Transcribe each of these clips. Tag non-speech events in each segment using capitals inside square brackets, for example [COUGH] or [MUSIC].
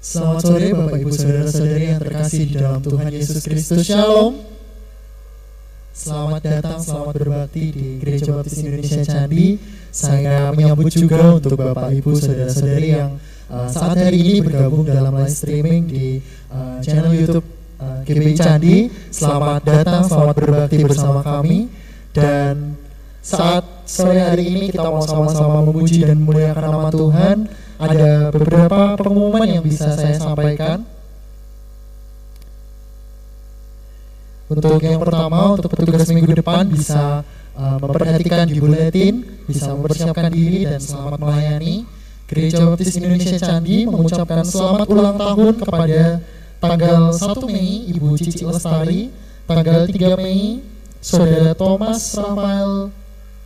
Selamat sore Bapak Ibu Saudara-saudari yang terkasih di dalam Tuhan Yesus Kristus. Shalom. Selamat datang, selamat berbakti di Gereja Baptis Indonesia Candi. Saya menyambut juga untuk Bapak Ibu Saudara-saudari yang uh, saat hari ini bergabung dalam live streaming di uh, channel YouTube uh, GBI Candi. Selamat datang, selamat berbakti bersama kami. Dan saat sore hari ini kita mau sama-sama memuji dan memuliakan nama Tuhan ada beberapa pengumuman yang bisa saya sampaikan. Untuk yang pertama, untuk petugas minggu depan bisa uh, memperhatikan di buletin, bisa mempersiapkan diri dan selamat melayani. Gereja Baptis Indonesia Candi mengucapkan selamat ulang tahun kepada tanggal 1 Mei Ibu Cici Lestari, tanggal 3 Mei Saudara Thomas Rafael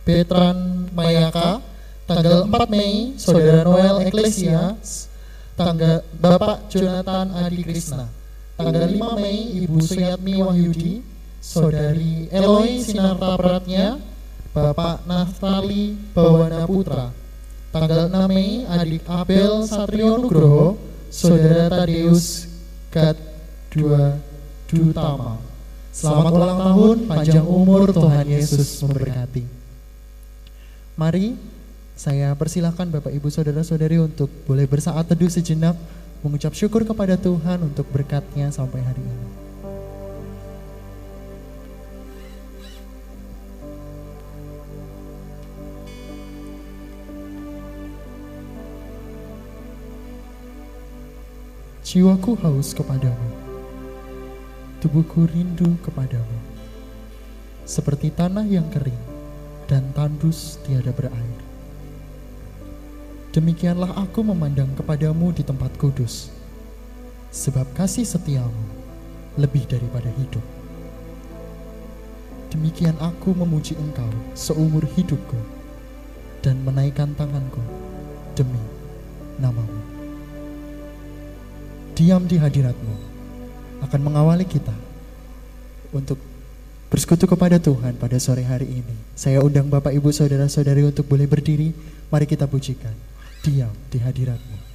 Betran Mayaka, tanggal 4 Mei Saudara Noel Eklesias, tanggal Bapak Jonathan Adi Krishna, tanggal 5 Mei Ibu Suyatmi Wahyudi, Saudari Eloy Sinarta Pratnya, Bapak Naftali Bawana Putra, tanggal 6 Mei adik Abel Satrio Nugroho, Saudara Tadeus Gat 2 Dutama. Selamat ulang tahun, panjang umur Tuhan Yesus memberkati. Mari saya persilahkan Bapak Ibu Saudara-saudari untuk boleh bersaat teduh sejenak mengucap syukur kepada Tuhan untuk berkatnya sampai hari ini. Jiwaku haus kepadamu, tubuhku rindu kepadamu, seperti tanah yang kering dan tandus tiada berair. Demikianlah aku memandang kepadamu di tempat kudus, sebab kasih setiamu lebih daripada hidup. Demikian aku memuji engkau seumur hidupku dan menaikkan tanganku demi namamu. Diam di hadiratmu akan mengawali kita untuk bersekutu kepada Tuhan pada sore hari ini. Saya undang Bapak Ibu Saudara-saudari untuk boleh berdiri. Mari kita pujikan diam di hadiratmu.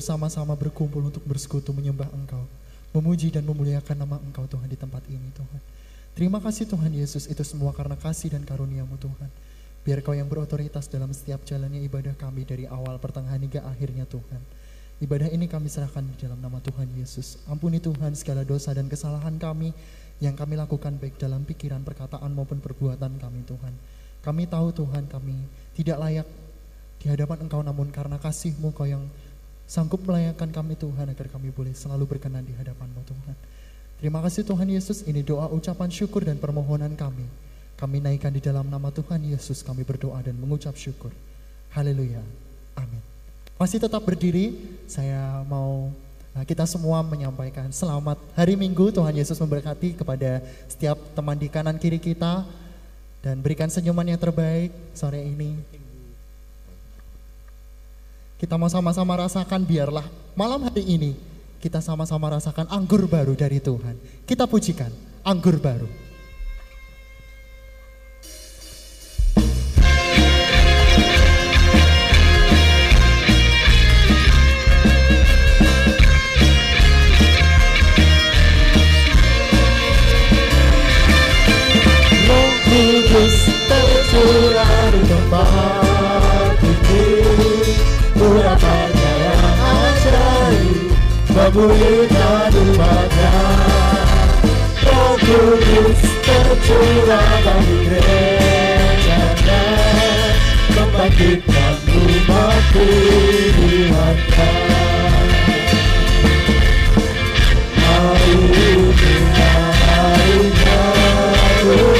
Bersama-sama berkumpul untuk bersekutu menyembah Engkau Memuji dan memuliakan nama Engkau Tuhan di tempat ini Tuhan. Terima kasih Tuhan Yesus itu semua karena kasih dan karunia-Mu Tuhan. Biar Kau yang berotoritas dalam setiap jalannya ibadah kami dari awal pertengahan hingga akhirnya Tuhan. Ibadah ini kami serahkan di dalam nama Tuhan Yesus. Ampuni Tuhan segala dosa dan kesalahan kami yang kami lakukan baik dalam pikiran, perkataan maupun perbuatan kami Tuhan. Kami tahu Tuhan kami tidak layak di hadapan Engkau namun karena kasih-Mu Kau yang sanggup melayakkan kami Tuhan agar kami boleh selalu berkenan di hadapan-Mu Tuhan. Terima kasih Tuhan Yesus, ini doa ucapan syukur dan permohonan kami. Kami naikkan di dalam nama Tuhan Yesus, kami berdoa dan mengucap syukur. Haleluya. Amin. Masih tetap berdiri, saya mau Nah, kita semua menyampaikan selamat hari Minggu. Tuhan Yesus memberkati kepada setiap teman di kanan kiri kita dan berikan senyuman yang terbaik sore ini. Kita mau sama-sama rasakan biarlah malam hari ini kita sama-sama rasakan anggur baru dari Tuhan. Kita pujikan anggur baru. Roh Kudus tercurah di tempat babuyinyani mata Obulus tercula bangkana Membangkitkan rumahku di mata Aina, Aina, Aina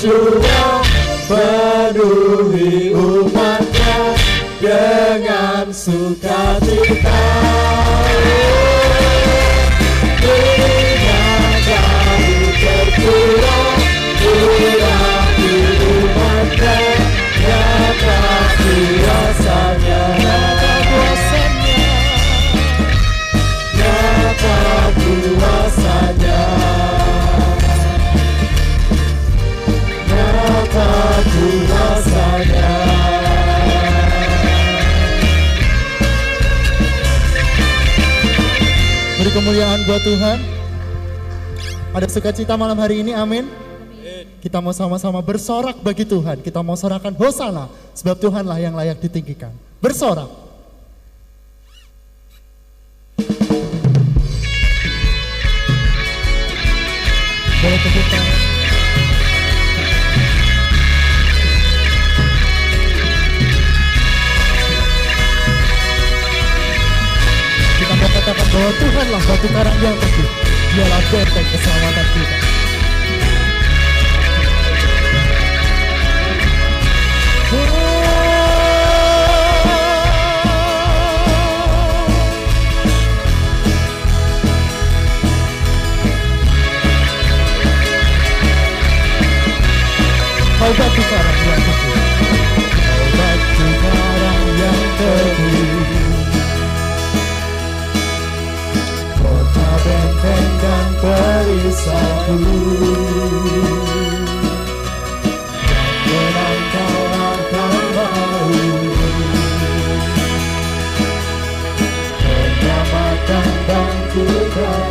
di sukacita malam hari ini, amin. Kita mau sama-sama bersorak bagi Tuhan. Kita mau sorakan hosana, sebab Tuhanlah yang layak ditinggikan. Bersorak. Tuhanlah batu karang yang teguh dialah benteng keselamatan kita. Kau batu karang perisaiku Yang kau akan mau Menyamakan bangku dan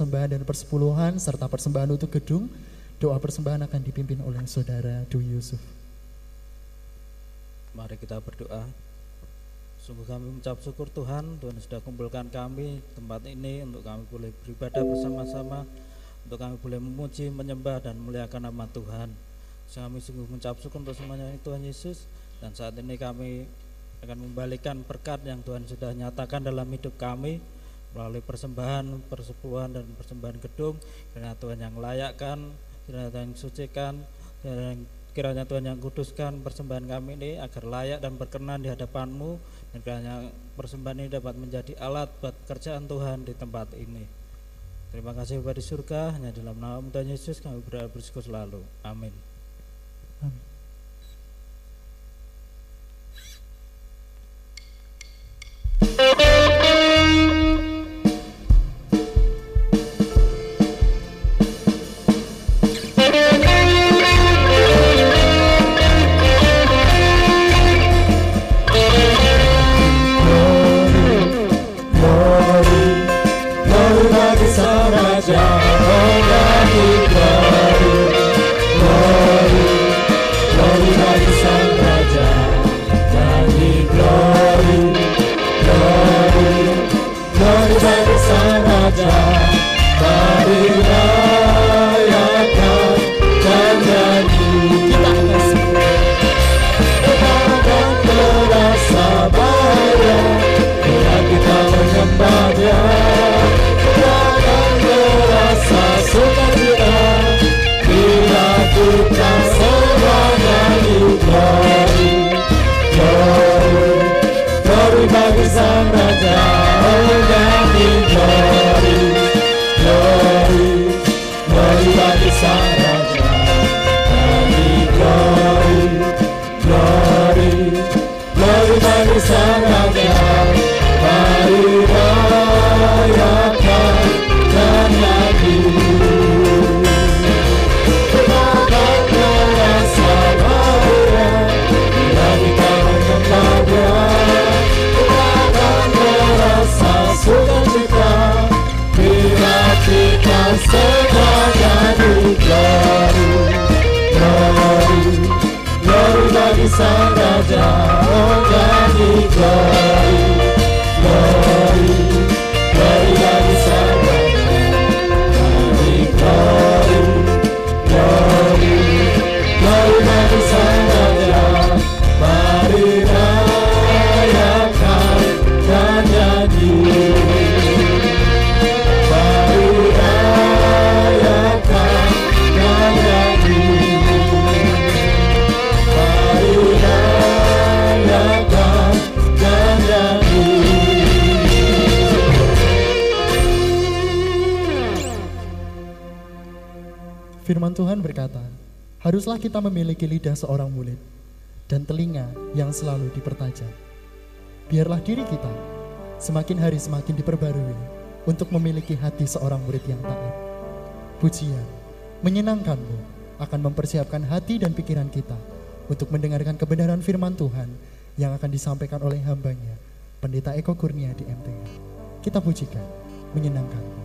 persembahan dan persepuluhan serta persembahan untuk gedung. Doa persembahan akan dipimpin oleh saudara Dwi Yusuf. Mari kita berdoa. Sungguh kami mengucap syukur Tuhan, Tuhan sudah kumpulkan kami tempat ini untuk kami boleh beribadah bersama-sama, untuk kami boleh memuji, menyembah dan memuliakan nama Tuhan. Kami sungguh mengucap syukur untuk semuanya Tuhan Yesus dan saat ini kami akan membalikan berkat yang Tuhan sudah nyatakan dalam hidup kami melalui persembahan, persepuluhan dan persembahan gedung karena Tuhan yang layakkan, kiranya Tuhan yang sucikan, dan kiranya Tuhan yang kuduskan persembahan kami ini agar layak dan berkenan di hadapanmu dan kiranya persembahan ini dapat menjadi alat buat kerjaan Tuhan di tempat ini. Terima kasih Bapak surga, hanya dalam nama Tuhan Yesus kami berdoa bersyukur selalu. Amin. Amin. Jesus. Kita memiliki lidah seorang murid dan telinga yang selalu dipertajam. Biarlah diri kita semakin hari semakin diperbarui untuk memiliki hati seorang murid yang taat. Pujian, menyenangkanmu akan mempersiapkan hati dan pikiran kita untuk mendengarkan kebenaran firman Tuhan yang akan disampaikan oleh hambanya, Pendeta Eko Kurnia di MTH. Kita pujikan, menyenangkanmu.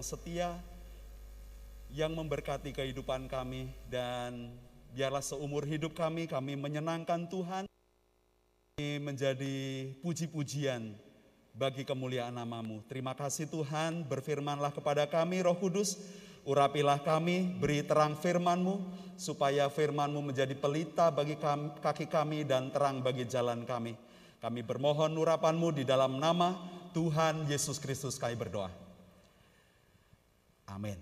Yang setia, yang memberkati kehidupan kami dan biarlah seumur hidup kami kami menyenangkan Tuhan menjadi puji-pujian bagi kemuliaan namamu. Terima kasih Tuhan, berfirmanlah kepada kami Roh Kudus, urapilah kami, beri terang firmanmu, supaya firmanmu menjadi pelita bagi kami, kaki kami dan terang bagi jalan kami. Kami bermohon urapanmu di dalam nama Tuhan Yesus Kristus kami berdoa. Amin.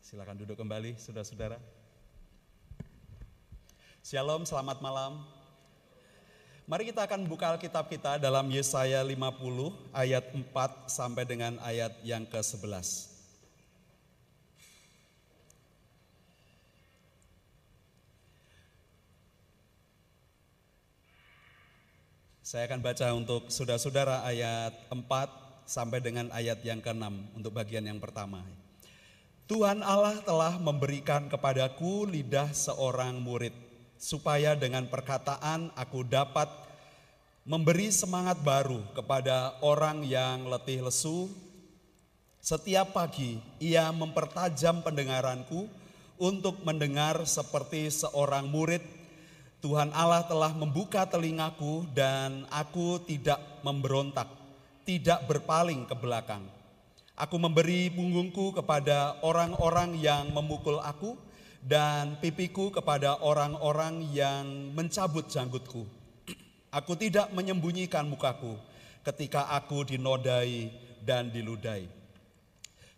Silakan duduk kembali, saudara-saudara. Shalom, selamat malam. Mari kita akan buka Alkitab kita dalam Yesaya 50 ayat 4 sampai dengan ayat yang ke-11. Saya akan baca untuk saudara-saudara ayat 4 sampai dengan ayat yang ke-6 untuk bagian yang pertama. Tuhan Allah telah memberikan kepadaku lidah seorang murid supaya dengan perkataan aku dapat memberi semangat baru kepada orang yang letih lesu. Setiap pagi ia mempertajam pendengaranku untuk mendengar seperti seorang murid. Tuhan Allah telah membuka telingaku dan aku tidak memberontak, tidak berpaling ke belakang. Aku memberi punggungku kepada orang-orang yang memukul aku, dan pipiku kepada orang-orang yang mencabut janggutku. Aku tidak menyembunyikan mukaku ketika aku dinodai dan diludai.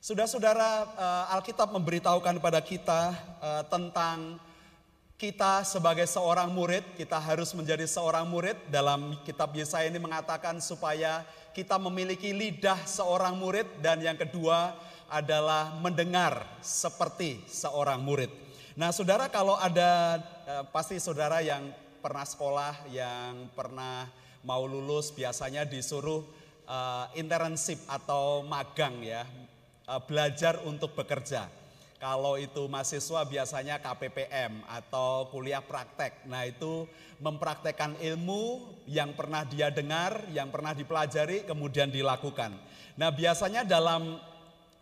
Saudara-saudara, eh, Alkitab memberitahukan kepada kita eh, tentang kita sebagai seorang murid, kita harus menjadi seorang murid. Dalam kitab Yesaya ini mengatakan supaya kita memiliki lidah seorang murid dan yang kedua adalah mendengar seperti seorang murid. Nah saudara kalau ada eh, pasti saudara yang pernah sekolah, yang pernah mau lulus biasanya disuruh eh, internship atau magang ya, eh, belajar untuk bekerja. Kalau itu mahasiswa biasanya KPPM atau kuliah praktek. Nah itu mempraktekkan ilmu yang pernah dia dengar, yang pernah dipelajari, kemudian dilakukan. Nah biasanya dalam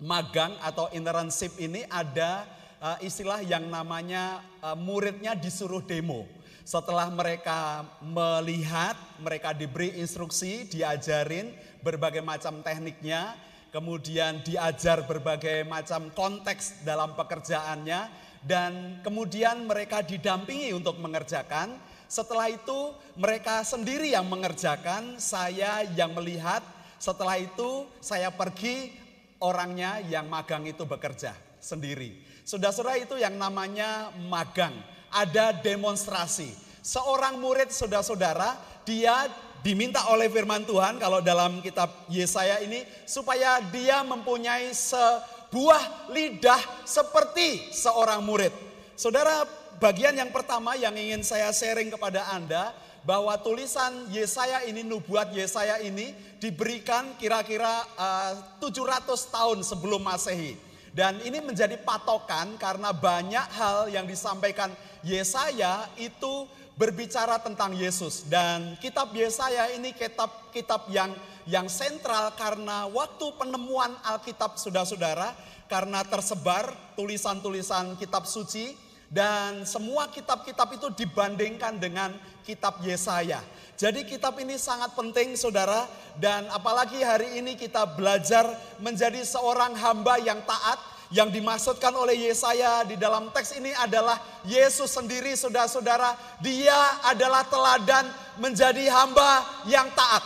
magang atau internship ini ada uh, istilah yang namanya uh, muridnya disuruh demo. Setelah mereka melihat, mereka diberi instruksi, diajarin berbagai macam tekniknya, kemudian diajar berbagai macam konteks dalam pekerjaannya, dan kemudian mereka didampingi untuk mengerjakan. Setelah itu mereka sendiri yang mengerjakan, saya yang melihat. Setelah itu saya pergi, orangnya yang magang itu bekerja sendiri. Saudara-saudara itu yang namanya magang. Ada demonstrasi. Seorang murid saudara-saudara, dia diminta oleh firman Tuhan kalau dalam kitab Yesaya ini supaya dia mempunyai sebuah lidah seperti seorang murid. Saudara, bagian yang pertama yang ingin saya sharing kepada Anda bahwa tulisan Yesaya ini, nubuat Yesaya ini diberikan kira-kira uh, eh, 700 tahun sebelum Masehi. Dan ini menjadi patokan karena banyak hal yang disampaikan Yesaya itu berbicara tentang Yesus dan kitab Yesaya ini kitab kitab yang yang sentral karena waktu penemuan Alkitab saudara-saudara karena tersebar tulisan-tulisan kitab suci dan semua kitab-kitab itu dibandingkan dengan kitab Yesaya. Jadi kitab ini sangat penting saudara dan apalagi hari ini kita belajar menjadi seorang hamba yang taat yang dimaksudkan oleh Yesaya di dalam teks ini adalah Yesus sendiri saudara-saudara dia adalah teladan menjadi hamba yang taat.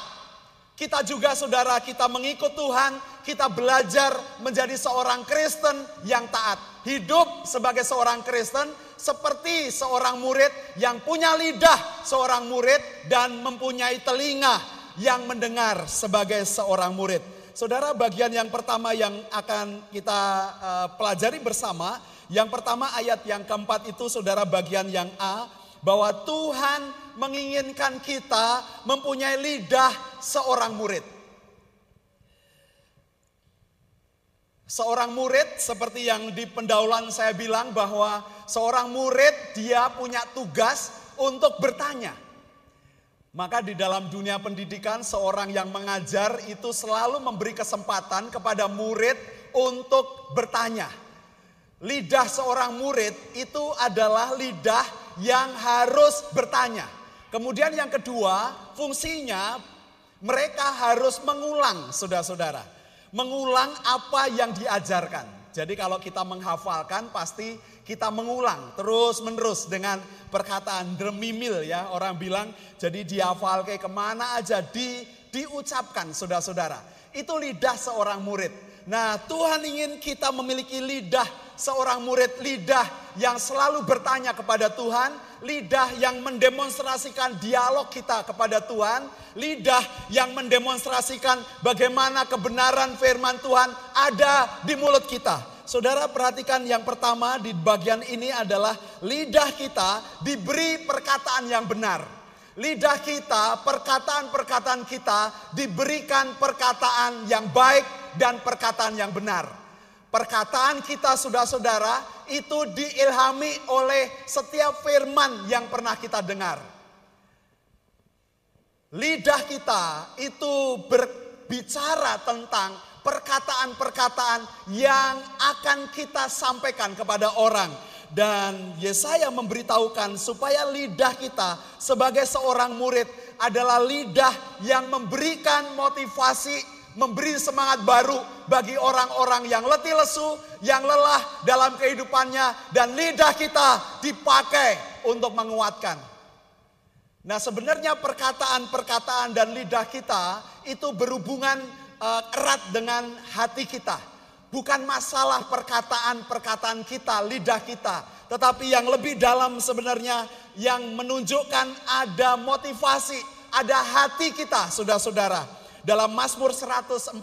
Kita juga saudara kita mengikut Tuhan kita belajar menjadi seorang Kristen yang taat. Hidup sebagai seorang Kristen seperti seorang murid yang punya lidah seorang murid dan mempunyai telinga yang mendengar sebagai seorang murid. Saudara, bagian yang pertama yang akan kita uh, pelajari bersama, yang pertama ayat yang keempat itu saudara bagian yang A, bahwa Tuhan menginginkan kita mempunyai lidah seorang murid. Seorang murid seperti yang di pendaulan saya bilang bahwa seorang murid dia punya tugas untuk bertanya. Maka di dalam dunia pendidikan seorang yang mengajar itu selalu memberi kesempatan kepada murid untuk bertanya. Lidah seorang murid itu adalah lidah yang harus bertanya. Kemudian yang kedua, fungsinya mereka harus mengulang, saudara-saudara. Mengulang apa yang diajarkan. Jadi kalau kita menghafalkan pasti kita mengulang terus menerus dengan perkataan demimil ya. Orang bilang jadi dihafal kayak ke mana aja di diucapkan saudara-saudara. Itu lidah seorang murid. Nah Tuhan ingin kita memiliki lidah seorang murid lidah yang selalu bertanya kepada Tuhan lidah yang mendemonstrasikan dialog kita kepada Tuhan lidah yang mendemonstrasikan bagaimana kebenaran firman Tuhan ada di mulut kita Saudara perhatikan yang pertama di bagian ini adalah lidah kita diberi perkataan yang benar. Lidah kita, perkataan-perkataan kita diberikan perkataan yang baik dan perkataan yang benar. Perkataan kita saudara-saudara itu diilhami oleh setiap firman yang pernah kita dengar. Lidah kita itu berbicara tentang perkataan-perkataan yang akan kita sampaikan kepada orang. Dan Yesaya memberitahukan supaya lidah kita sebagai seorang murid adalah lidah yang memberikan motivasi, memberi semangat baru bagi orang-orang yang letih lesu, yang lelah dalam kehidupannya. Dan lidah kita dipakai untuk menguatkan. Nah sebenarnya perkataan-perkataan dan lidah kita itu berhubungan uh, erat dengan hati kita. Bukan masalah perkataan-perkataan kita, lidah kita. Tetapi yang lebih dalam sebenarnya yang menunjukkan ada motivasi, ada hati kita saudara-saudara. Dalam Mazmur 141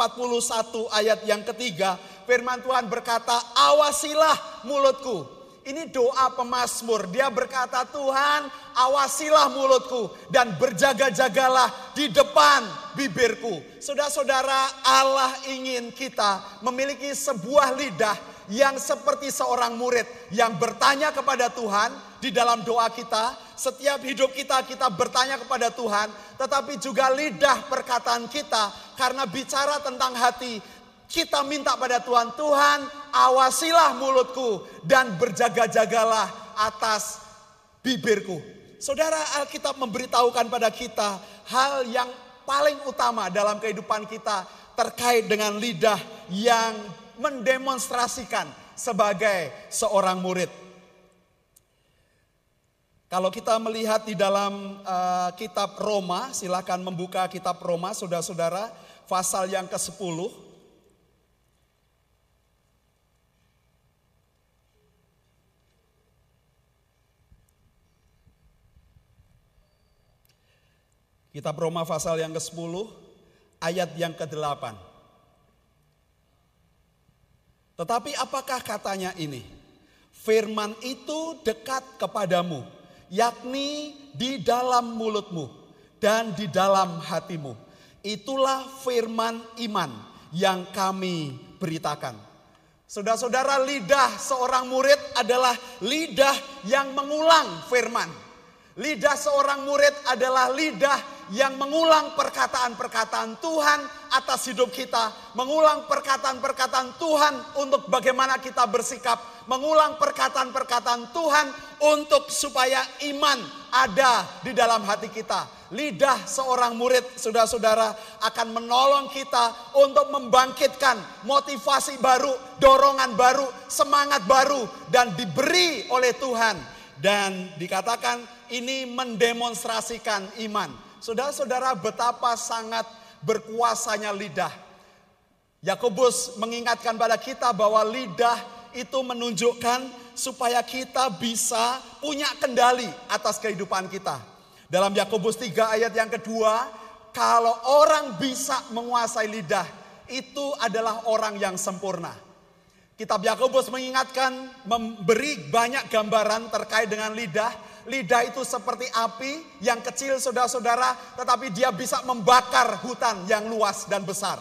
ayat yang ketiga, firman Tuhan berkata, awasilah mulutku ini doa pemazmur. Dia berkata, Tuhan awasilah mulutku dan berjaga-jagalah di depan bibirku. Saudara-saudara Allah ingin kita memiliki sebuah lidah yang seperti seorang murid yang bertanya kepada Tuhan di dalam doa kita. Setiap hidup kita kita bertanya kepada Tuhan. Tetapi juga lidah perkataan kita karena bicara tentang hati kita minta pada Tuhan, Tuhan awasilah mulutku dan berjaga-jagalah atas bibirku. Saudara Alkitab memberitahukan pada kita hal yang paling utama dalam kehidupan kita terkait dengan lidah yang mendemonstrasikan sebagai seorang murid. Kalau kita melihat di dalam uh, kitab Roma, silakan membuka kitab Roma, saudara-saudara, pasal yang ke-10. Kitab Roma pasal yang ke-10 ayat yang ke-8. Tetapi apakah katanya ini? Firman itu dekat kepadamu, yakni di dalam mulutmu dan di dalam hatimu. Itulah firman iman yang kami beritakan. Saudara-saudara, lidah seorang murid adalah lidah yang mengulang firman. Lidah seorang murid adalah lidah yang mengulang perkataan-perkataan Tuhan atas hidup kita, mengulang perkataan-perkataan Tuhan untuk bagaimana kita bersikap, mengulang perkataan-perkataan Tuhan untuk supaya iman ada di dalam hati kita. Lidah seorang murid, saudara-saudara, akan menolong kita untuk membangkitkan motivasi baru, dorongan baru, semangat baru, dan diberi oleh Tuhan. Dan dikatakan ini mendemonstrasikan iman. Saudara-saudara betapa sangat berkuasanya lidah. Yakobus mengingatkan pada kita bahwa lidah itu menunjukkan supaya kita bisa punya kendali atas kehidupan kita. Dalam Yakobus 3 ayat yang kedua, kalau orang bisa menguasai lidah, itu adalah orang yang sempurna. Kitab Yakobus mengingatkan memberi banyak gambaran terkait dengan lidah lidah itu seperti api yang kecil saudara-saudara, tetapi dia bisa membakar hutan yang luas dan besar.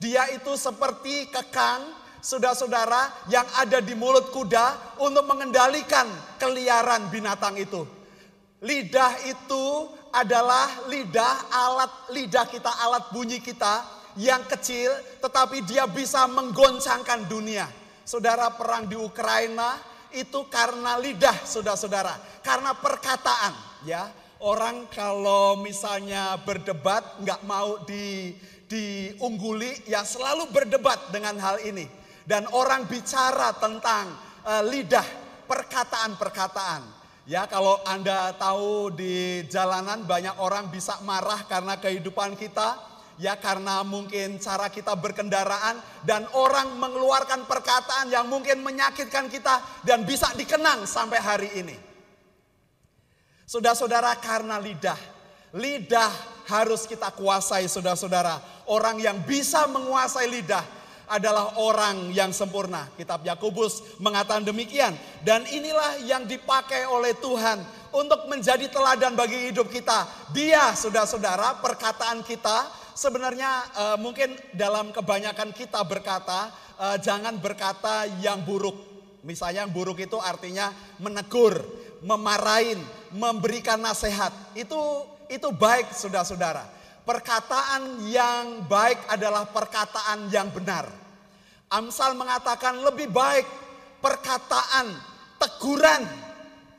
Dia itu seperti kekang saudara-saudara yang ada di mulut kuda untuk mengendalikan keliaran binatang itu. Lidah itu adalah lidah alat lidah kita, alat bunyi kita yang kecil tetapi dia bisa menggoncangkan dunia. Saudara perang di Ukraina itu karena lidah saudara-saudara, karena perkataan ya. Orang kalau misalnya berdebat nggak mau di diungguli ya selalu berdebat dengan hal ini. Dan orang bicara tentang uh, lidah, perkataan-perkataan. Ya kalau Anda tahu di jalanan banyak orang bisa marah karena kehidupan kita. Ya karena mungkin cara kita berkendaraan dan orang mengeluarkan perkataan yang mungkin menyakitkan kita dan bisa dikenang sampai hari ini. Saudara-saudara karena lidah. Lidah harus kita kuasai saudara-saudara. Orang yang bisa menguasai lidah adalah orang yang sempurna. Kitab Yakobus mengatakan demikian. Dan inilah yang dipakai oleh Tuhan untuk menjadi teladan bagi hidup kita. Dia saudara-saudara perkataan kita sebenarnya uh, mungkin dalam kebanyakan kita berkata uh, jangan berkata yang buruk. Misalnya yang buruk itu artinya menegur, memarahin, memberikan nasihat. Itu itu baik saudara-saudara. Perkataan yang baik adalah perkataan yang benar. Amsal mengatakan lebih baik perkataan teguran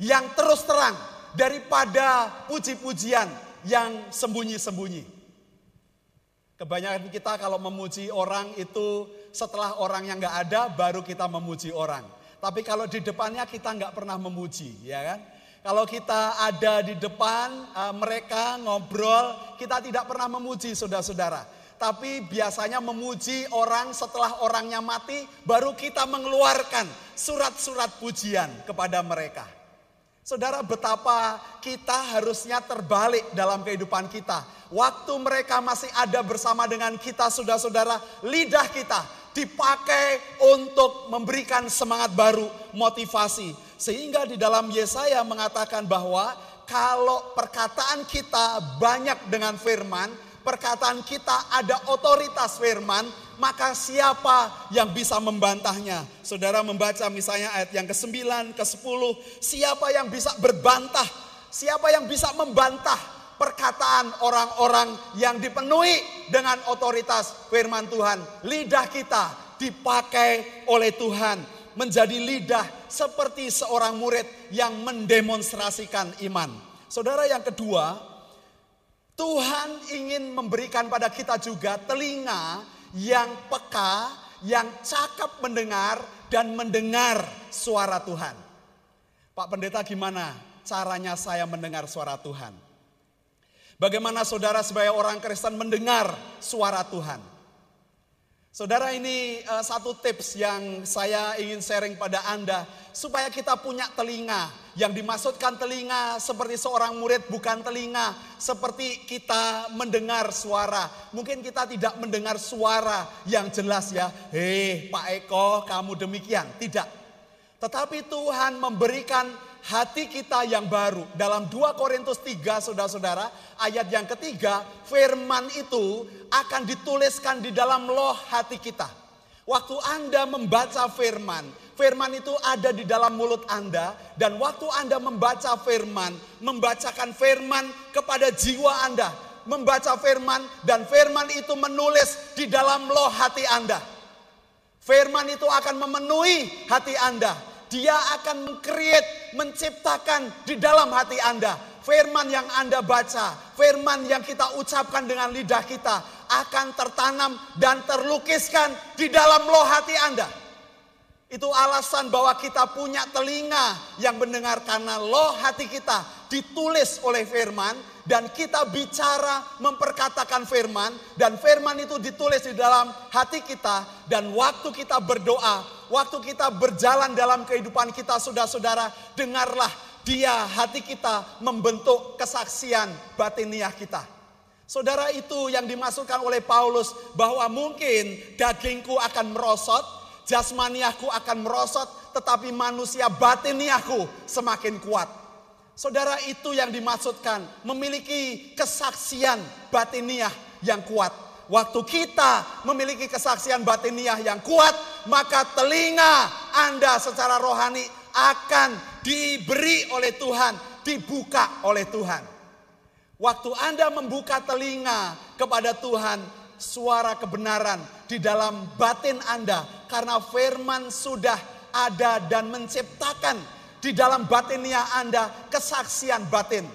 yang terus terang daripada puji-pujian yang sembunyi-sembunyi. Kebanyakan kita kalau memuji orang itu setelah orang yang nggak ada baru kita memuji orang. Tapi kalau di depannya kita nggak pernah memuji, ya kan? Kalau kita ada di depan uh, mereka ngobrol, kita tidak pernah memuji saudara-saudara. Tapi biasanya memuji orang setelah orangnya mati, baru kita mengeluarkan surat-surat pujian kepada mereka. Saudara, betapa kita harusnya terbalik dalam kehidupan kita. Waktu mereka masih ada bersama dengan kita, saudara-saudara, lidah kita dipakai untuk memberikan semangat baru, motivasi. Sehingga di dalam Yesaya mengatakan bahwa kalau perkataan kita banyak dengan firman, perkataan kita ada otoritas firman, maka siapa yang bisa membantahnya? Saudara membaca misalnya ayat yang ke-9, ke-10, siapa yang bisa berbantah? Siapa yang bisa membantah perkataan orang-orang yang dipenuhi dengan otoritas firman Tuhan. Lidah kita dipakai oleh Tuhan menjadi lidah seperti seorang murid yang mendemonstrasikan iman. Saudara yang kedua, Tuhan ingin memberikan pada kita juga telinga yang peka, yang cakap mendengar dan mendengar suara Tuhan. Pak Pendeta gimana caranya saya mendengar suara Tuhan? Bagaimana saudara sebagai orang Kristen mendengar suara Tuhan? Saudara ini uh, satu tips yang saya ingin sharing pada Anda supaya kita punya telinga. Yang dimaksudkan telinga seperti seorang murid bukan telinga seperti kita mendengar suara. Mungkin kita tidak mendengar suara yang jelas ya. Hei Pak Eko kamu demikian. Tidak. Tetapi Tuhan memberikan hati kita yang baru. Dalam 2 Korintus 3 saudara-saudara ayat yang ketiga firman itu akan dituliskan di dalam loh hati kita. Waktu Anda membaca firman, firman itu ada di dalam mulut Anda dan waktu Anda membaca firman, membacakan firman kepada jiwa Anda, membaca firman dan firman itu menulis di dalam loh hati Anda. Firman itu akan memenuhi hati Anda dia akan mengcreate, menciptakan di dalam hati Anda. Firman yang Anda baca, firman yang kita ucapkan dengan lidah kita akan tertanam dan terlukiskan di dalam loh hati Anda. Itu alasan bahwa kita punya telinga yang mendengar karena loh hati kita ditulis oleh firman dan kita bicara memperkatakan firman dan firman itu ditulis di dalam hati kita dan waktu kita berdoa, waktu kita berjalan dalam kehidupan kita saudara-saudara, dengarlah dia hati kita membentuk kesaksian batiniah kita. Saudara itu yang dimasukkan oleh Paulus bahwa mungkin dagingku akan merosot, jasmaniaku akan merosot, tetapi manusia batiniaku semakin kuat. Saudara itu yang dimaksudkan memiliki kesaksian batiniah yang kuat. Waktu kita memiliki kesaksian batiniah yang kuat, maka telinga Anda secara rohani akan diberi oleh Tuhan dibuka oleh Tuhan. Waktu Anda membuka telinga kepada Tuhan, suara kebenaran di dalam batin Anda karena firman sudah ada dan menciptakan di dalam batinnya Anda kesaksian batin.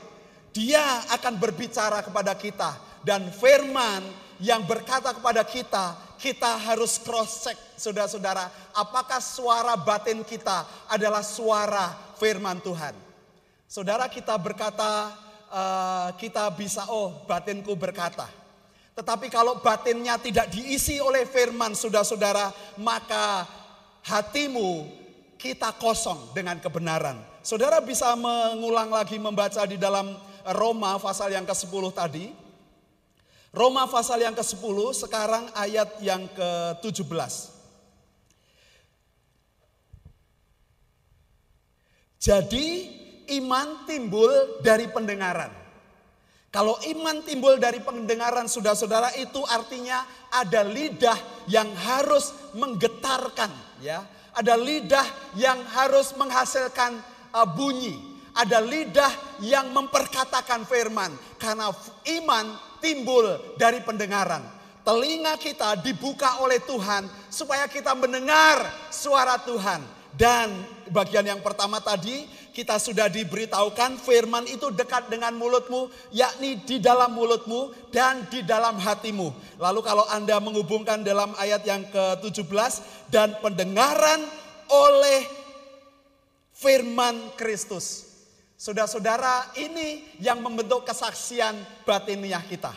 Dia akan berbicara kepada kita dan firman yang berkata kepada kita, kita harus cross check saudara-saudara, apakah suara batin kita adalah suara firman Tuhan. Saudara kita berkata, uh, kita bisa, oh batinku berkata. Tetapi kalau batinnya tidak diisi oleh firman saudara-saudara, maka hatimu kita kosong dengan kebenaran. Saudara bisa mengulang lagi membaca di dalam Roma pasal yang ke-10 tadi. Roma pasal yang ke-10 sekarang ayat yang ke-17. Jadi iman timbul dari pendengaran. Kalau iman timbul dari pendengaran saudara-saudara itu artinya ada lidah yang harus menggetarkan ya. Ada lidah yang harus menghasilkan uh, bunyi. Ada lidah yang memperkatakan firman karena iman timbul dari pendengaran. Telinga kita dibuka oleh Tuhan supaya kita mendengar suara Tuhan. Dan bagian yang pertama tadi kita sudah diberitahukan firman itu dekat dengan mulutmu, yakni di dalam mulutmu dan di dalam hatimu. Lalu kalau Anda menghubungkan dalam ayat yang ke-17 dan pendengaran oleh firman Kristus. Saudara-saudara, ini yang membentuk kesaksian batiniah kita.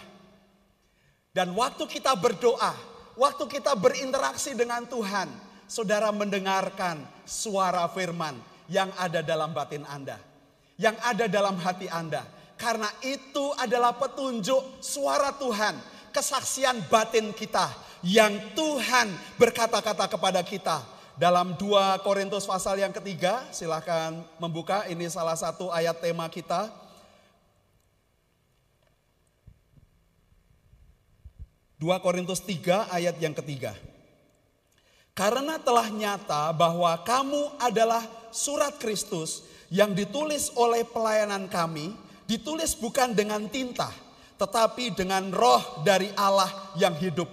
Dan waktu kita berdoa, waktu kita berinteraksi dengan Tuhan, saudara mendengarkan suara firman yang ada dalam batin Anda, yang ada dalam hati Anda. Karena itu adalah petunjuk suara Tuhan, kesaksian batin kita yang Tuhan berkata-kata kepada kita. Dalam 2 Korintus pasal yang ketiga, silahkan membuka, ini salah satu ayat tema kita. Dua Korintus 3 ayat yang ketiga. Karena telah nyata bahwa kamu adalah surat Kristus yang ditulis oleh pelayanan kami, ditulis bukan dengan tinta, tetapi dengan roh dari Allah yang hidup.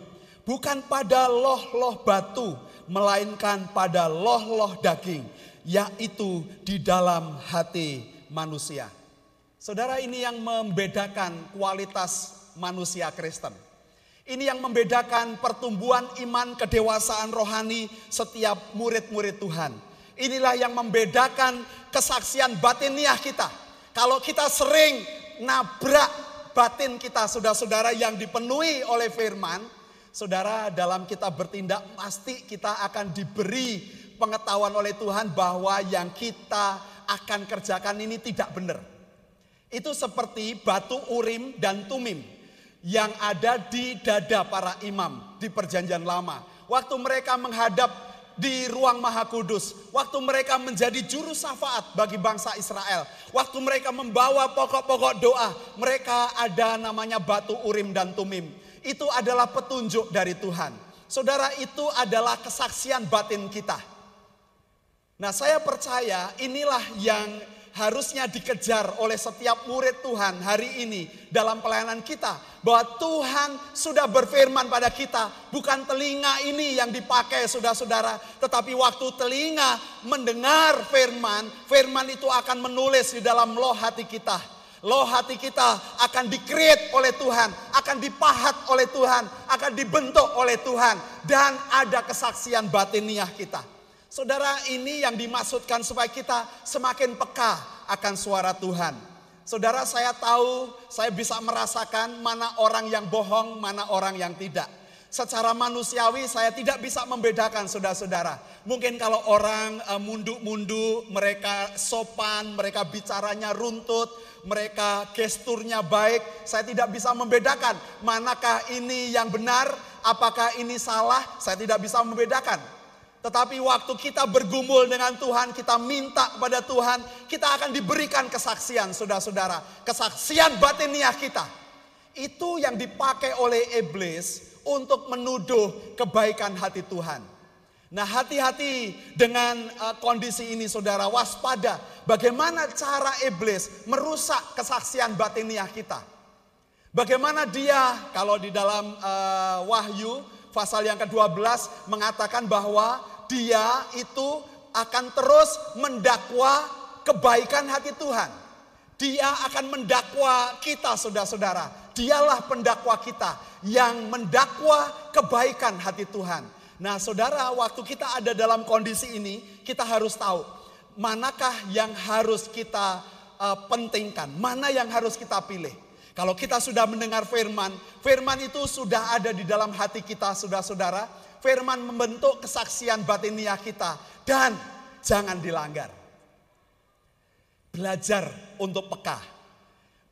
Bukan pada loh-loh batu, melainkan pada loh-loh daging, yaitu di dalam hati manusia. Saudara ini yang membedakan kualitas manusia Kristen. Ini yang membedakan pertumbuhan iman kedewasaan rohani setiap murid-murid Tuhan. Inilah yang membedakan kesaksian batiniah kita. Kalau kita sering nabrak batin kita, saudara-saudara yang dipenuhi oleh firman, saudara dalam kita bertindak pasti kita akan diberi pengetahuan oleh Tuhan bahwa yang kita akan kerjakan ini tidak benar. Itu seperti batu urim dan tumim yang ada di dada para imam di perjanjian lama. Waktu mereka menghadap di ruang maha kudus. Waktu mereka menjadi juru syafaat bagi bangsa Israel. Waktu mereka membawa pokok-pokok doa. Mereka ada namanya batu urim dan tumim. Itu adalah petunjuk dari Tuhan. Saudara itu adalah kesaksian batin kita. Nah saya percaya inilah yang harusnya dikejar oleh setiap murid Tuhan hari ini dalam pelayanan kita. Bahwa Tuhan sudah berfirman pada kita, bukan telinga ini yang dipakai saudara-saudara, tetapi waktu telinga mendengar firman, firman itu akan menulis di dalam loh hati kita. Loh hati kita akan dikreat oleh Tuhan, akan dipahat oleh Tuhan, akan dibentuk oleh Tuhan. Dan ada kesaksian batiniah kita. Saudara, ini yang dimaksudkan supaya kita semakin peka akan suara Tuhan. Saudara, saya tahu, saya bisa merasakan mana orang yang bohong, mana orang yang tidak. Secara manusiawi saya tidak bisa membedakan saudara-saudara. Mungkin kalau orang uh, munduk-munduk, mereka sopan, mereka bicaranya runtut, mereka gesturnya baik, saya tidak bisa membedakan manakah ini yang benar, apakah ini salah, saya tidak bisa membedakan. Tetapi waktu kita bergumul dengan Tuhan, kita minta kepada Tuhan, kita akan diberikan kesaksian, saudara-saudara. Kesaksian batiniah kita. Itu yang dipakai oleh iblis untuk menuduh kebaikan hati Tuhan. Nah, hati-hati dengan uh, kondisi ini, saudara. Waspada. Bagaimana cara iblis merusak kesaksian batiniah kita? Bagaimana dia, kalau di dalam uh, Wahyu pasal yang ke-12 mengatakan bahwa dia itu akan terus mendakwa kebaikan hati Tuhan. Dia akan mendakwa kita, saudara-saudara. Dialah pendakwa kita yang mendakwa kebaikan hati Tuhan. Nah, saudara, waktu kita ada dalam kondisi ini, kita harus tahu manakah yang harus kita uh, pentingkan, mana yang harus kita pilih. Kalau kita sudah mendengar firman, firman itu sudah ada di dalam hati kita, saudara-saudara. Firman membentuk kesaksian batiniah kita dan jangan dilanggar. Belajar untuk peka.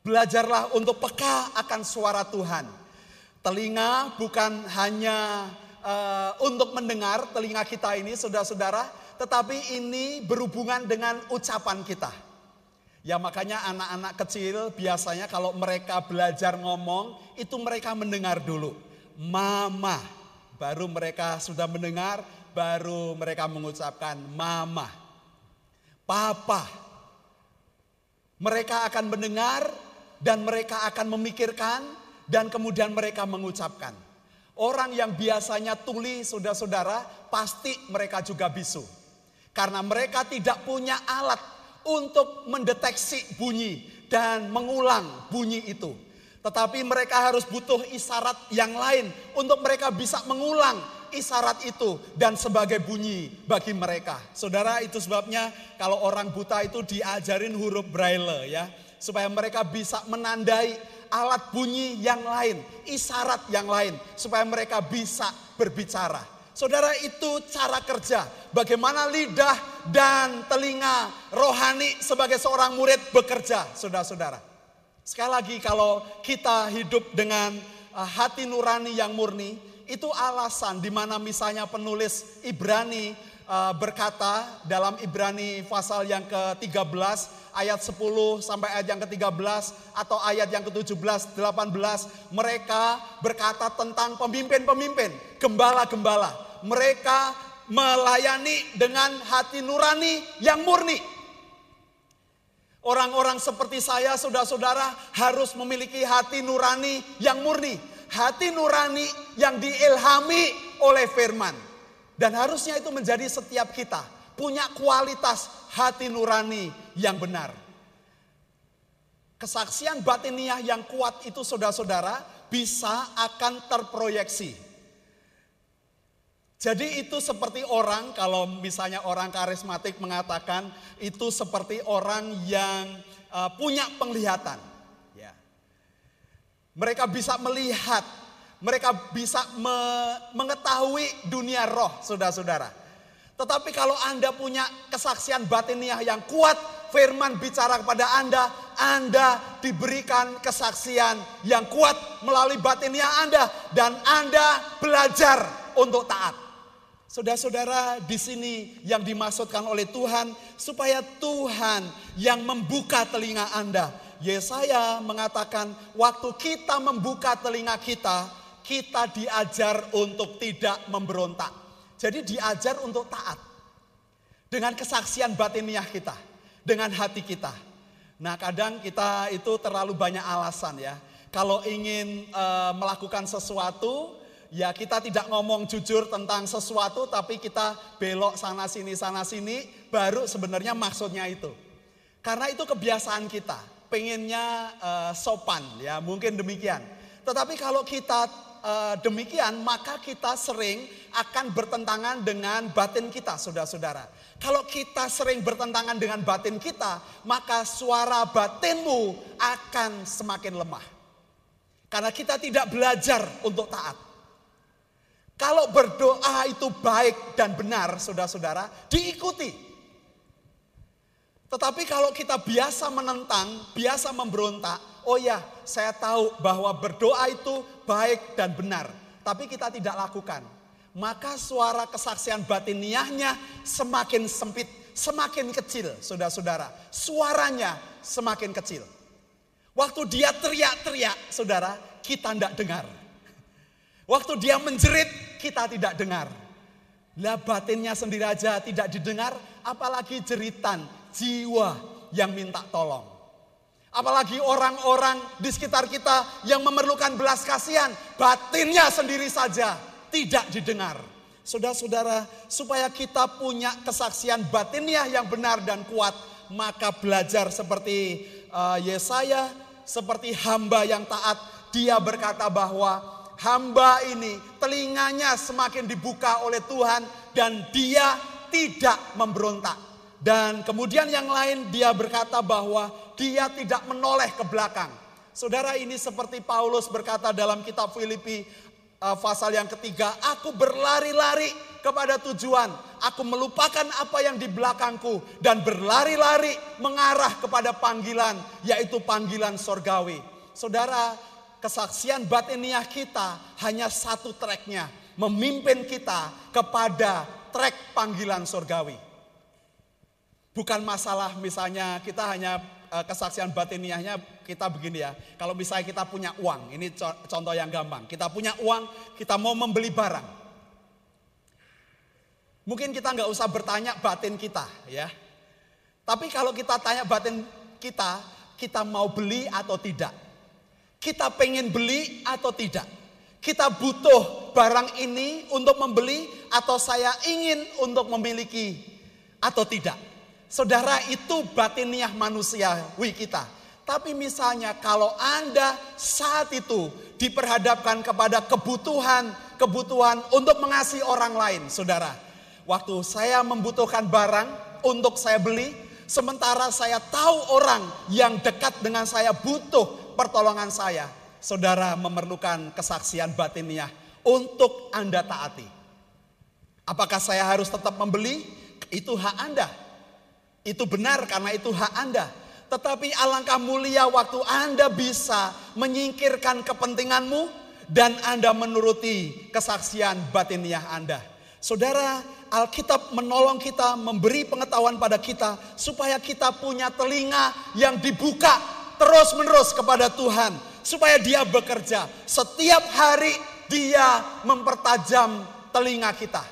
Belajarlah untuk peka akan suara Tuhan. Telinga bukan hanya uh, untuk mendengar telinga kita ini saudara-saudara, tetapi ini berhubungan dengan ucapan kita. Ya makanya anak-anak kecil biasanya kalau mereka belajar ngomong itu mereka mendengar dulu. Mama, baru mereka sudah mendengar, baru mereka mengucapkan mama. Papa. Mereka akan mendengar dan mereka akan memikirkan dan kemudian mereka mengucapkan. Orang yang biasanya tuli saudara-saudara pasti mereka juga bisu. Karena mereka tidak punya alat untuk mendeteksi bunyi dan mengulang bunyi itu. Tetapi mereka harus butuh isyarat yang lain untuk mereka bisa mengulang isyarat itu dan sebagai bunyi bagi mereka. Saudara itu sebabnya kalau orang buta itu diajarin huruf braille ya. Supaya mereka bisa menandai alat bunyi yang lain, isyarat yang lain, supaya mereka bisa berbicara. Saudara, itu cara kerja. Bagaimana lidah dan telinga rohani sebagai seorang murid bekerja, saudara-saudara. Sekali lagi, kalau kita hidup dengan uh, hati nurani yang murni, itu alasan di mana misalnya penulis Ibrani uh, berkata dalam Ibrani pasal yang ke-13 ayat 10 sampai ayat yang ke-13 atau ayat yang ke-17, 18 mereka berkata tentang pemimpin-pemimpin, gembala-gembala. Mereka melayani dengan hati nurani yang murni. Orang-orang seperti saya, saudara-saudara, harus memiliki hati nurani yang murni, hati nurani yang diilhami oleh firman. Dan harusnya itu menjadi setiap kita punya kualitas hati nurani yang benar. Kesaksian batiniah yang kuat itu saudara-saudara bisa akan terproyeksi. Jadi itu seperti orang kalau misalnya orang karismatik mengatakan itu seperti orang yang uh, punya penglihatan. Ya. Mereka bisa melihat, mereka bisa me mengetahui dunia roh, saudara-saudara. Tetapi kalau Anda punya kesaksian batiniah yang kuat, firman bicara kepada Anda, Anda diberikan kesaksian yang kuat melalui batiniah Anda dan Anda belajar untuk taat. Saudara-saudara, di sini yang dimaksudkan oleh Tuhan supaya Tuhan yang membuka telinga Anda. Yesaya mengatakan, waktu kita membuka telinga kita, kita diajar untuk tidak memberontak. Jadi diajar untuk taat. Dengan kesaksian batiniah kita. Dengan hati kita. Nah kadang kita itu terlalu banyak alasan ya. Kalau ingin e, melakukan sesuatu, ya kita tidak ngomong jujur tentang sesuatu, tapi kita belok sana sini sana sini, baru sebenarnya maksudnya itu. Karena itu kebiasaan kita, pengennya e, sopan ya, mungkin demikian. Tetapi kalau kita uh, demikian, maka kita sering akan bertentangan dengan batin kita, saudara-saudara. Kalau kita sering bertentangan dengan batin kita, maka suara batinmu akan semakin lemah. Karena kita tidak belajar untuk taat. Kalau berdoa itu baik dan benar, saudara-saudara, diikuti. Tetapi kalau kita biasa menentang, biasa memberontak, oh ya, saya tahu bahwa berdoa itu baik dan benar, tapi kita tidak lakukan. Maka suara kesaksian batiniahnya semakin sempit, semakin kecil, saudara-saudara. Suaranya semakin kecil. Waktu dia teriak-teriak, saudara, kita tidak dengar. Waktu dia menjerit, kita tidak dengar. Lah batinnya sendiri aja tidak didengar, apalagi jeritan jiwa yang minta tolong. Apalagi orang-orang di sekitar kita yang memerlukan belas kasihan, batinnya sendiri saja tidak didengar. Saudara-saudara, supaya kita punya kesaksian batinnya yang benar dan kuat, maka belajar seperti uh, Yesaya, seperti hamba yang taat, dia berkata bahwa hamba ini telinganya semakin dibuka oleh Tuhan dan dia tidak memberontak. Dan kemudian yang lain dia berkata bahwa dia tidak menoleh ke belakang. Saudara ini seperti Paulus berkata dalam kitab Filipi uh, pasal yang ketiga, aku berlari-lari kepada tujuan. Aku melupakan apa yang di belakangku dan berlari-lari mengarah kepada panggilan, yaitu panggilan sorgawi. Saudara, kesaksian batiniah kita hanya satu treknya, memimpin kita kepada trek panggilan sorgawi. Bukan masalah misalnya kita hanya uh, kesaksian batiniahnya kita begini ya. Kalau misalnya kita punya uang, ini contoh yang gampang. Kita punya uang, kita mau membeli barang. Mungkin kita nggak usah bertanya batin kita ya. Tapi kalau kita tanya batin kita, kita mau beli atau tidak. Kita pengen beli atau tidak. Kita butuh barang ini untuk membeli atau saya ingin untuk memiliki atau tidak. Saudara itu batiniah manusiawi kita. Tapi misalnya kalau Anda saat itu diperhadapkan kepada kebutuhan, kebutuhan untuk mengasihi orang lain, saudara. Waktu saya membutuhkan barang untuk saya beli, sementara saya tahu orang yang dekat dengan saya butuh pertolongan saya. Saudara memerlukan kesaksian batiniah untuk Anda taati. Apakah saya harus tetap membeli? Itu hak Anda. Itu benar karena itu hak Anda. Tetapi alangkah mulia waktu Anda bisa menyingkirkan kepentinganmu dan Anda menuruti kesaksian batiniah Anda. Saudara, Alkitab menolong kita, memberi pengetahuan pada kita supaya kita punya telinga yang dibuka terus-menerus kepada Tuhan, supaya Dia bekerja. Setiap hari Dia mempertajam telinga kita.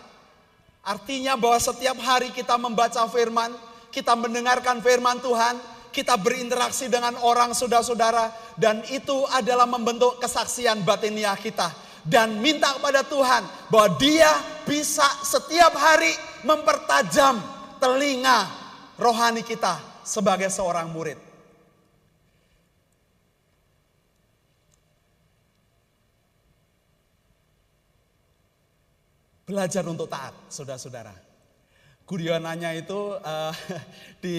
Artinya bahwa setiap hari kita membaca firman, kita mendengarkan firman Tuhan, kita berinteraksi dengan orang saudara-saudara dan itu adalah membentuk kesaksian batiniah kita dan minta kepada Tuhan bahwa dia bisa setiap hari mempertajam telinga rohani kita sebagai seorang murid. Belajar untuk taat, saudara-saudara. Gurionanya itu uh, [LAUGHS] di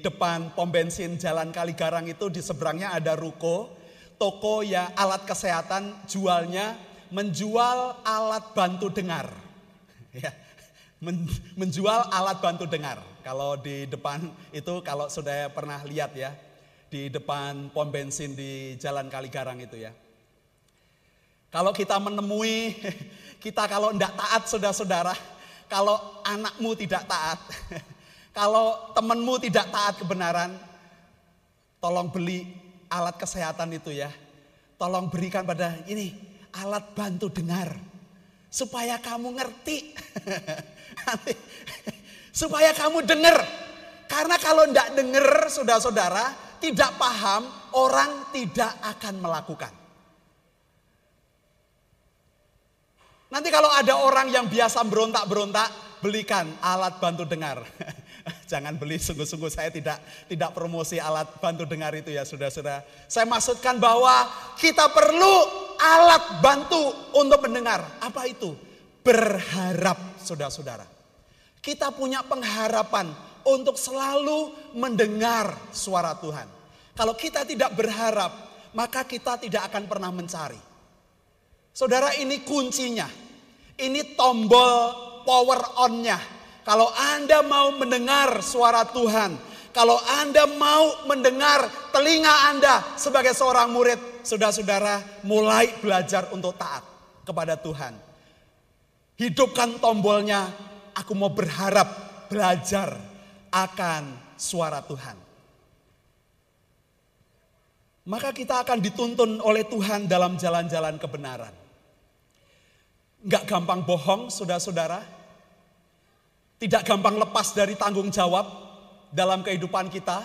depan pom bensin Jalan Kaligarang itu di seberangnya ada ruko, toko ya alat kesehatan jualnya menjual alat bantu dengar. [LAUGHS] Ya, men, menjual alat bantu dengar. Kalau di depan itu kalau sudah pernah lihat ya, di depan pom bensin di Jalan Kaligarang itu ya. Kalau kita menemui, [LAUGHS] kita kalau tidak taat saudara-saudara, kalau anakmu tidak taat, [LAUGHS] kalau temanmu tidak taat kebenaran, tolong beli alat kesehatan itu ya. Tolong berikan pada ini alat bantu dengar. Supaya kamu ngerti. [LAUGHS] [LAUGHS] supaya kamu dengar. Karena kalau tidak dengar saudara-saudara, tidak paham, orang tidak akan melakukan. Nanti kalau ada orang yang biasa berontak-berontak, belikan alat bantu dengar. [LAUGHS] Jangan beli sungguh-sungguh saya tidak tidak promosi alat bantu dengar itu ya saudara-saudara. Saya maksudkan bahwa kita perlu alat bantu untuk mendengar. Apa itu? Berharap saudara-saudara. Kita punya pengharapan untuk selalu mendengar suara Tuhan. Kalau kita tidak berharap, maka kita tidak akan pernah mencari. Saudara ini kuncinya. Ini tombol power on-nya. Kalau Anda mau mendengar suara Tuhan, kalau Anda mau mendengar telinga Anda sebagai seorang murid, saudara-saudara mulai belajar untuk taat kepada Tuhan. Hidupkan tombolnya, aku mau berharap belajar akan suara Tuhan. Maka kita akan dituntun oleh Tuhan dalam jalan-jalan kebenaran. Enggak gampang bohong, saudara-saudara. tidak gampang lepas dari tanggung jawab dalam kehidupan kita,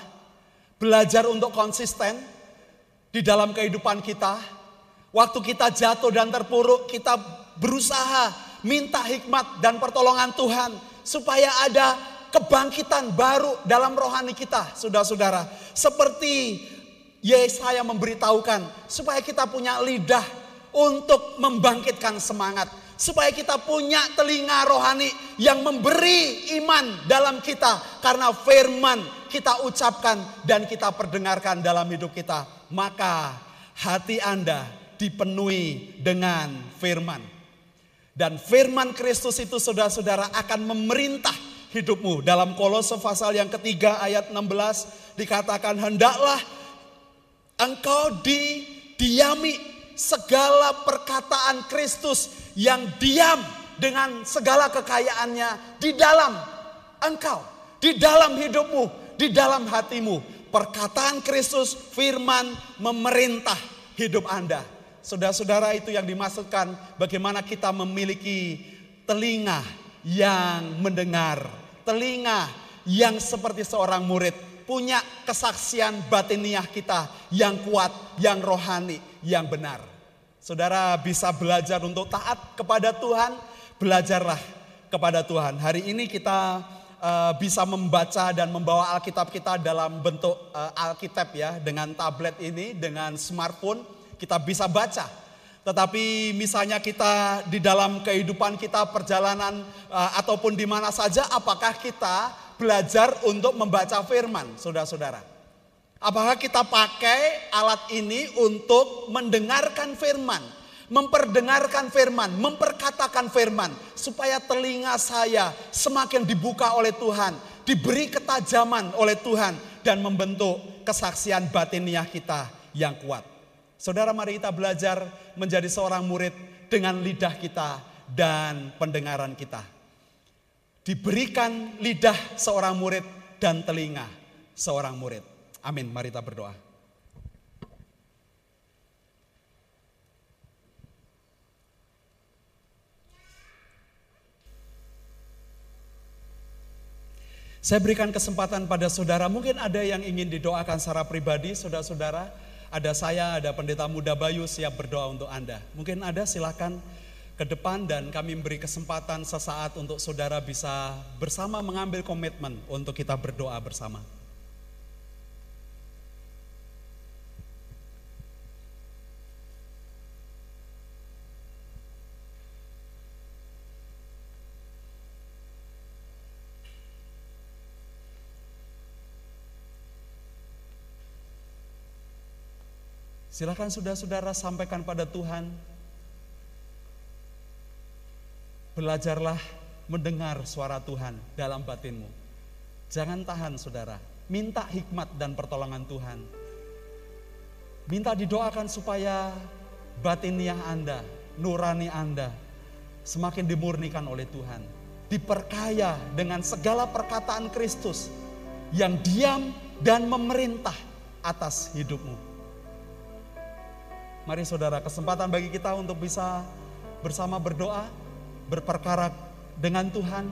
belajar untuk konsisten di dalam kehidupan kita. Waktu kita jatuh dan terpuruk, kita berusaha minta hikmat dan pertolongan Tuhan supaya ada kebangkitan baru dalam rohani kita, saudara-saudara. Seperti Yesaya memberitahukan supaya kita punya lidah untuk membangkitkan semangat supaya kita punya telinga rohani yang memberi iman dalam kita. Karena firman kita ucapkan dan kita perdengarkan dalam hidup kita. Maka hati Anda dipenuhi dengan firman. Dan firman Kristus itu saudara-saudara akan memerintah hidupmu. Dalam Kolose pasal yang ketiga ayat 16 dikatakan hendaklah engkau didiami segala perkataan Kristus yang diam dengan segala kekayaannya di dalam engkau, di dalam hidupmu, di dalam hatimu. Perkataan Kristus, firman memerintah hidup Anda. Saudara-saudara itu yang dimaksudkan bagaimana kita memiliki telinga yang mendengar, telinga yang seperti seorang murid, punya kesaksian batiniah kita yang kuat, yang rohani, yang benar. Saudara bisa belajar untuk taat kepada Tuhan, belajarlah kepada Tuhan. Hari ini kita uh, bisa membaca dan membawa Alkitab kita dalam bentuk uh, Alkitab ya, dengan tablet ini, dengan smartphone, kita bisa baca. Tetapi misalnya kita di dalam kehidupan kita perjalanan uh, ataupun di mana saja, apakah kita belajar untuk membaca firman, saudara-saudara? Apakah kita pakai alat ini untuk mendengarkan firman, memperdengarkan firman, memperkatakan firman, supaya telinga saya semakin dibuka oleh Tuhan, diberi ketajaman oleh Tuhan, dan membentuk kesaksian batiniah kita yang kuat. Saudara, mari kita belajar menjadi seorang murid dengan lidah kita dan pendengaran kita. Diberikan lidah seorang murid dan telinga seorang murid. Amin. Mari kita berdoa. Saya berikan kesempatan pada saudara, mungkin ada yang ingin didoakan secara pribadi, saudara-saudara. Ada saya, ada pendeta muda Bayu siap berdoa untuk Anda. Mungkin ada silakan ke depan dan kami memberi kesempatan sesaat untuk saudara bisa bersama mengambil komitmen untuk kita berdoa bersama. Silakan saudara-saudara sampaikan pada Tuhan. Belajarlah mendengar suara Tuhan dalam batinmu. Jangan tahan saudara, minta hikmat dan pertolongan Tuhan. Minta didoakan supaya batiniah Anda, nurani Anda semakin dimurnikan oleh Tuhan. Diperkaya dengan segala perkataan Kristus yang diam dan memerintah atas hidupmu. Mari saudara, kesempatan bagi kita untuk bisa bersama berdoa, berperkara dengan Tuhan,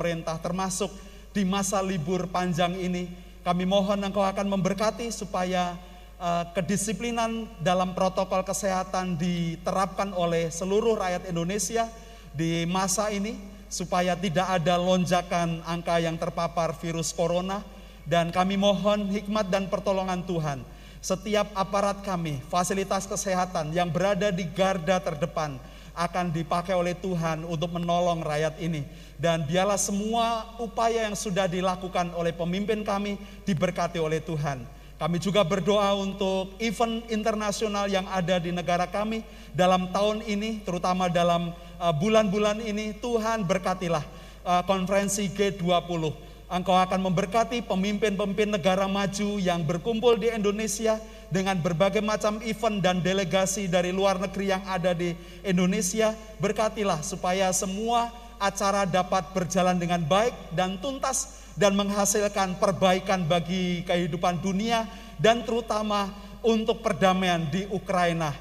pemerintah termasuk di masa libur panjang ini. Kami mohon Engkau akan memberkati supaya uh, kedisiplinan dalam protokol kesehatan diterapkan oleh seluruh rakyat Indonesia di masa ini supaya tidak ada lonjakan angka yang terpapar virus corona dan kami mohon hikmat dan pertolongan Tuhan setiap aparat kami, fasilitas kesehatan yang berada di garda terdepan akan dipakai oleh Tuhan untuk menolong rakyat ini. Dan biarlah semua upaya yang sudah dilakukan oleh pemimpin kami diberkati oleh Tuhan. Kami juga berdoa untuk event internasional yang ada di negara kami dalam tahun ini, terutama dalam uh, bulan-bulan ini. Tuhan berkatilah uh, konferensi G20 Engkau akan memberkati pemimpin-pemimpin negara maju yang berkumpul di Indonesia dengan berbagai macam event dan delegasi dari luar negeri yang ada di Indonesia. Berkatilah supaya semua acara dapat berjalan dengan baik dan tuntas dan menghasilkan perbaikan bagi kehidupan dunia dan terutama untuk perdamaian di Ukraina.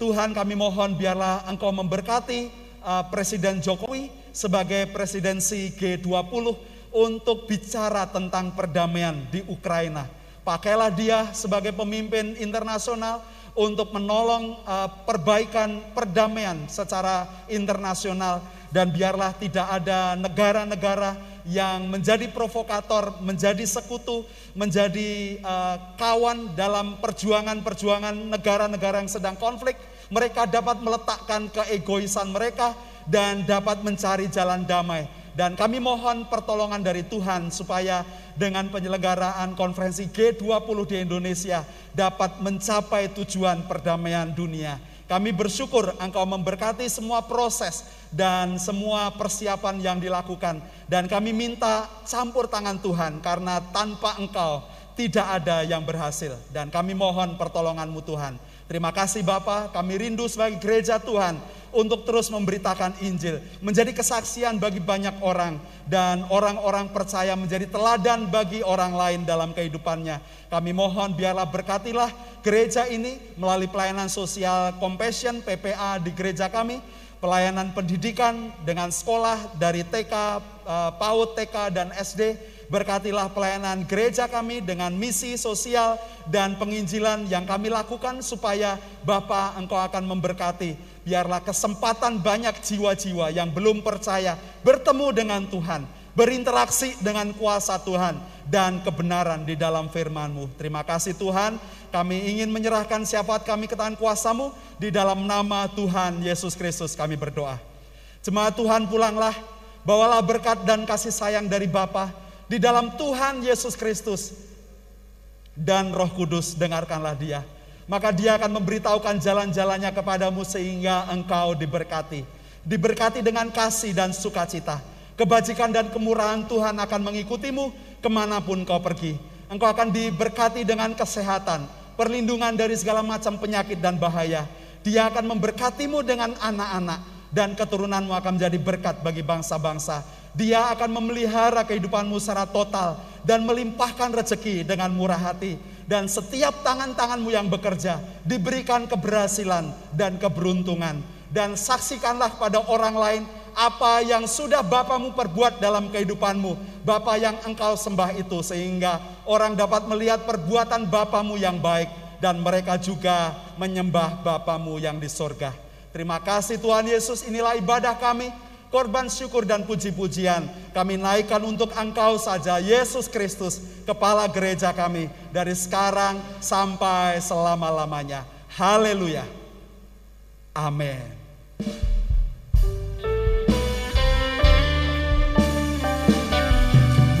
Tuhan kami mohon biarlah Engkau memberkati uh, Presiden Jokowi sebagai presidensi G20 untuk bicara tentang perdamaian di Ukraina. Pakailah dia sebagai pemimpin internasional untuk menolong uh, perbaikan perdamaian secara internasional dan biarlah tidak ada negara-negara yang menjadi provokator, menjadi sekutu, menjadi uh, kawan dalam perjuangan-perjuangan negara-negara yang sedang konflik. Mereka dapat meletakkan keegoisan mereka dan dapat mencari jalan damai dan kami mohon pertolongan dari Tuhan supaya dengan penyelenggaraan konferensi G20 di Indonesia dapat mencapai tujuan perdamaian dunia. Kami bersyukur Engkau memberkati semua proses dan semua persiapan yang dilakukan. Dan kami minta campur tangan Tuhan karena tanpa Engkau tidak ada yang berhasil. Dan kami mohon pertolonganmu Tuhan. Terima kasih Bapak, kami rindu sebagai gereja Tuhan untuk terus memberitakan Injil, menjadi kesaksian bagi banyak orang, dan orang-orang percaya menjadi teladan bagi orang lain dalam kehidupannya. Kami mohon biarlah berkatilah gereja ini melalui pelayanan sosial compassion PPA di gereja kami, pelayanan pendidikan dengan sekolah dari TK, eh, PAUD, TK, dan SD, Berkatilah pelayanan gereja kami dengan misi sosial dan penginjilan yang kami lakukan supaya Bapa Engkau akan memberkati. Biarlah kesempatan banyak jiwa-jiwa yang belum percaya bertemu dengan Tuhan, berinteraksi dengan kuasa Tuhan dan kebenaran di dalam firman-Mu. Terima kasih Tuhan, kami ingin menyerahkan syafaat kami ke tangan kuasamu di dalam nama Tuhan Yesus Kristus. Kami berdoa. Jemaat Tuhan pulanglah, bawalah berkat dan kasih sayang dari Bapa di dalam Tuhan Yesus Kristus dan Roh Kudus dengarkanlah dia maka dia akan memberitahukan jalan-jalannya kepadamu sehingga engkau diberkati. Diberkati dengan kasih dan sukacita. Kebajikan dan kemurahan Tuhan akan mengikutimu ke mana pun kau pergi. Engkau akan diberkati dengan kesehatan, perlindungan dari segala macam penyakit dan bahaya. Dia akan memberkatimu dengan anak-anak dan keturunanmu akan menjadi berkat bagi bangsa-bangsa. Dia akan memelihara kehidupanmu secara total dan melimpahkan rezeki dengan murah hati dan setiap tangan-tanganmu yang bekerja diberikan keberhasilan dan keberuntungan. Dan saksikanlah pada orang lain apa yang sudah Bapamu perbuat dalam kehidupanmu. Bapa yang engkau sembah itu sehingga orang dapat melihat perbuatan Bapamu yang baik. Dan mereka juga menyembah Bapamu yang di sorga. Terima kasih Tuhan Yesus inilah ibadah kami korban syukur dan puji-pujian kami naikkan untuk engkau saja Yesus Kristus kepala gereja kami dari sekarang sampai selama-lamanya haleluya Amen.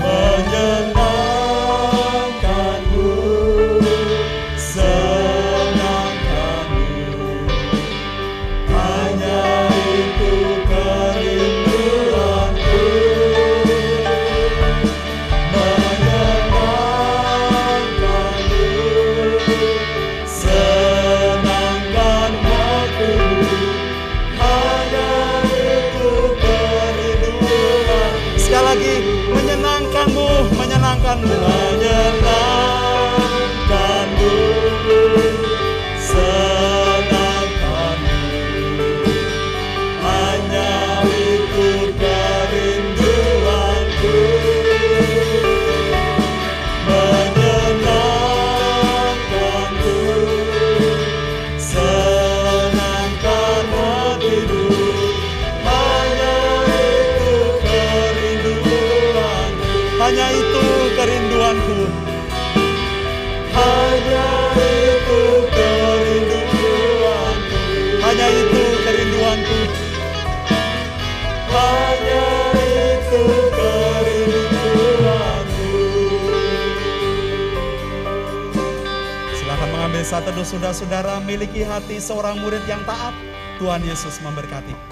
menyenang akan belajar satu teduh saudara-saudara miliki hati seorang murid yang taat. Tuhan Yesus memberkati.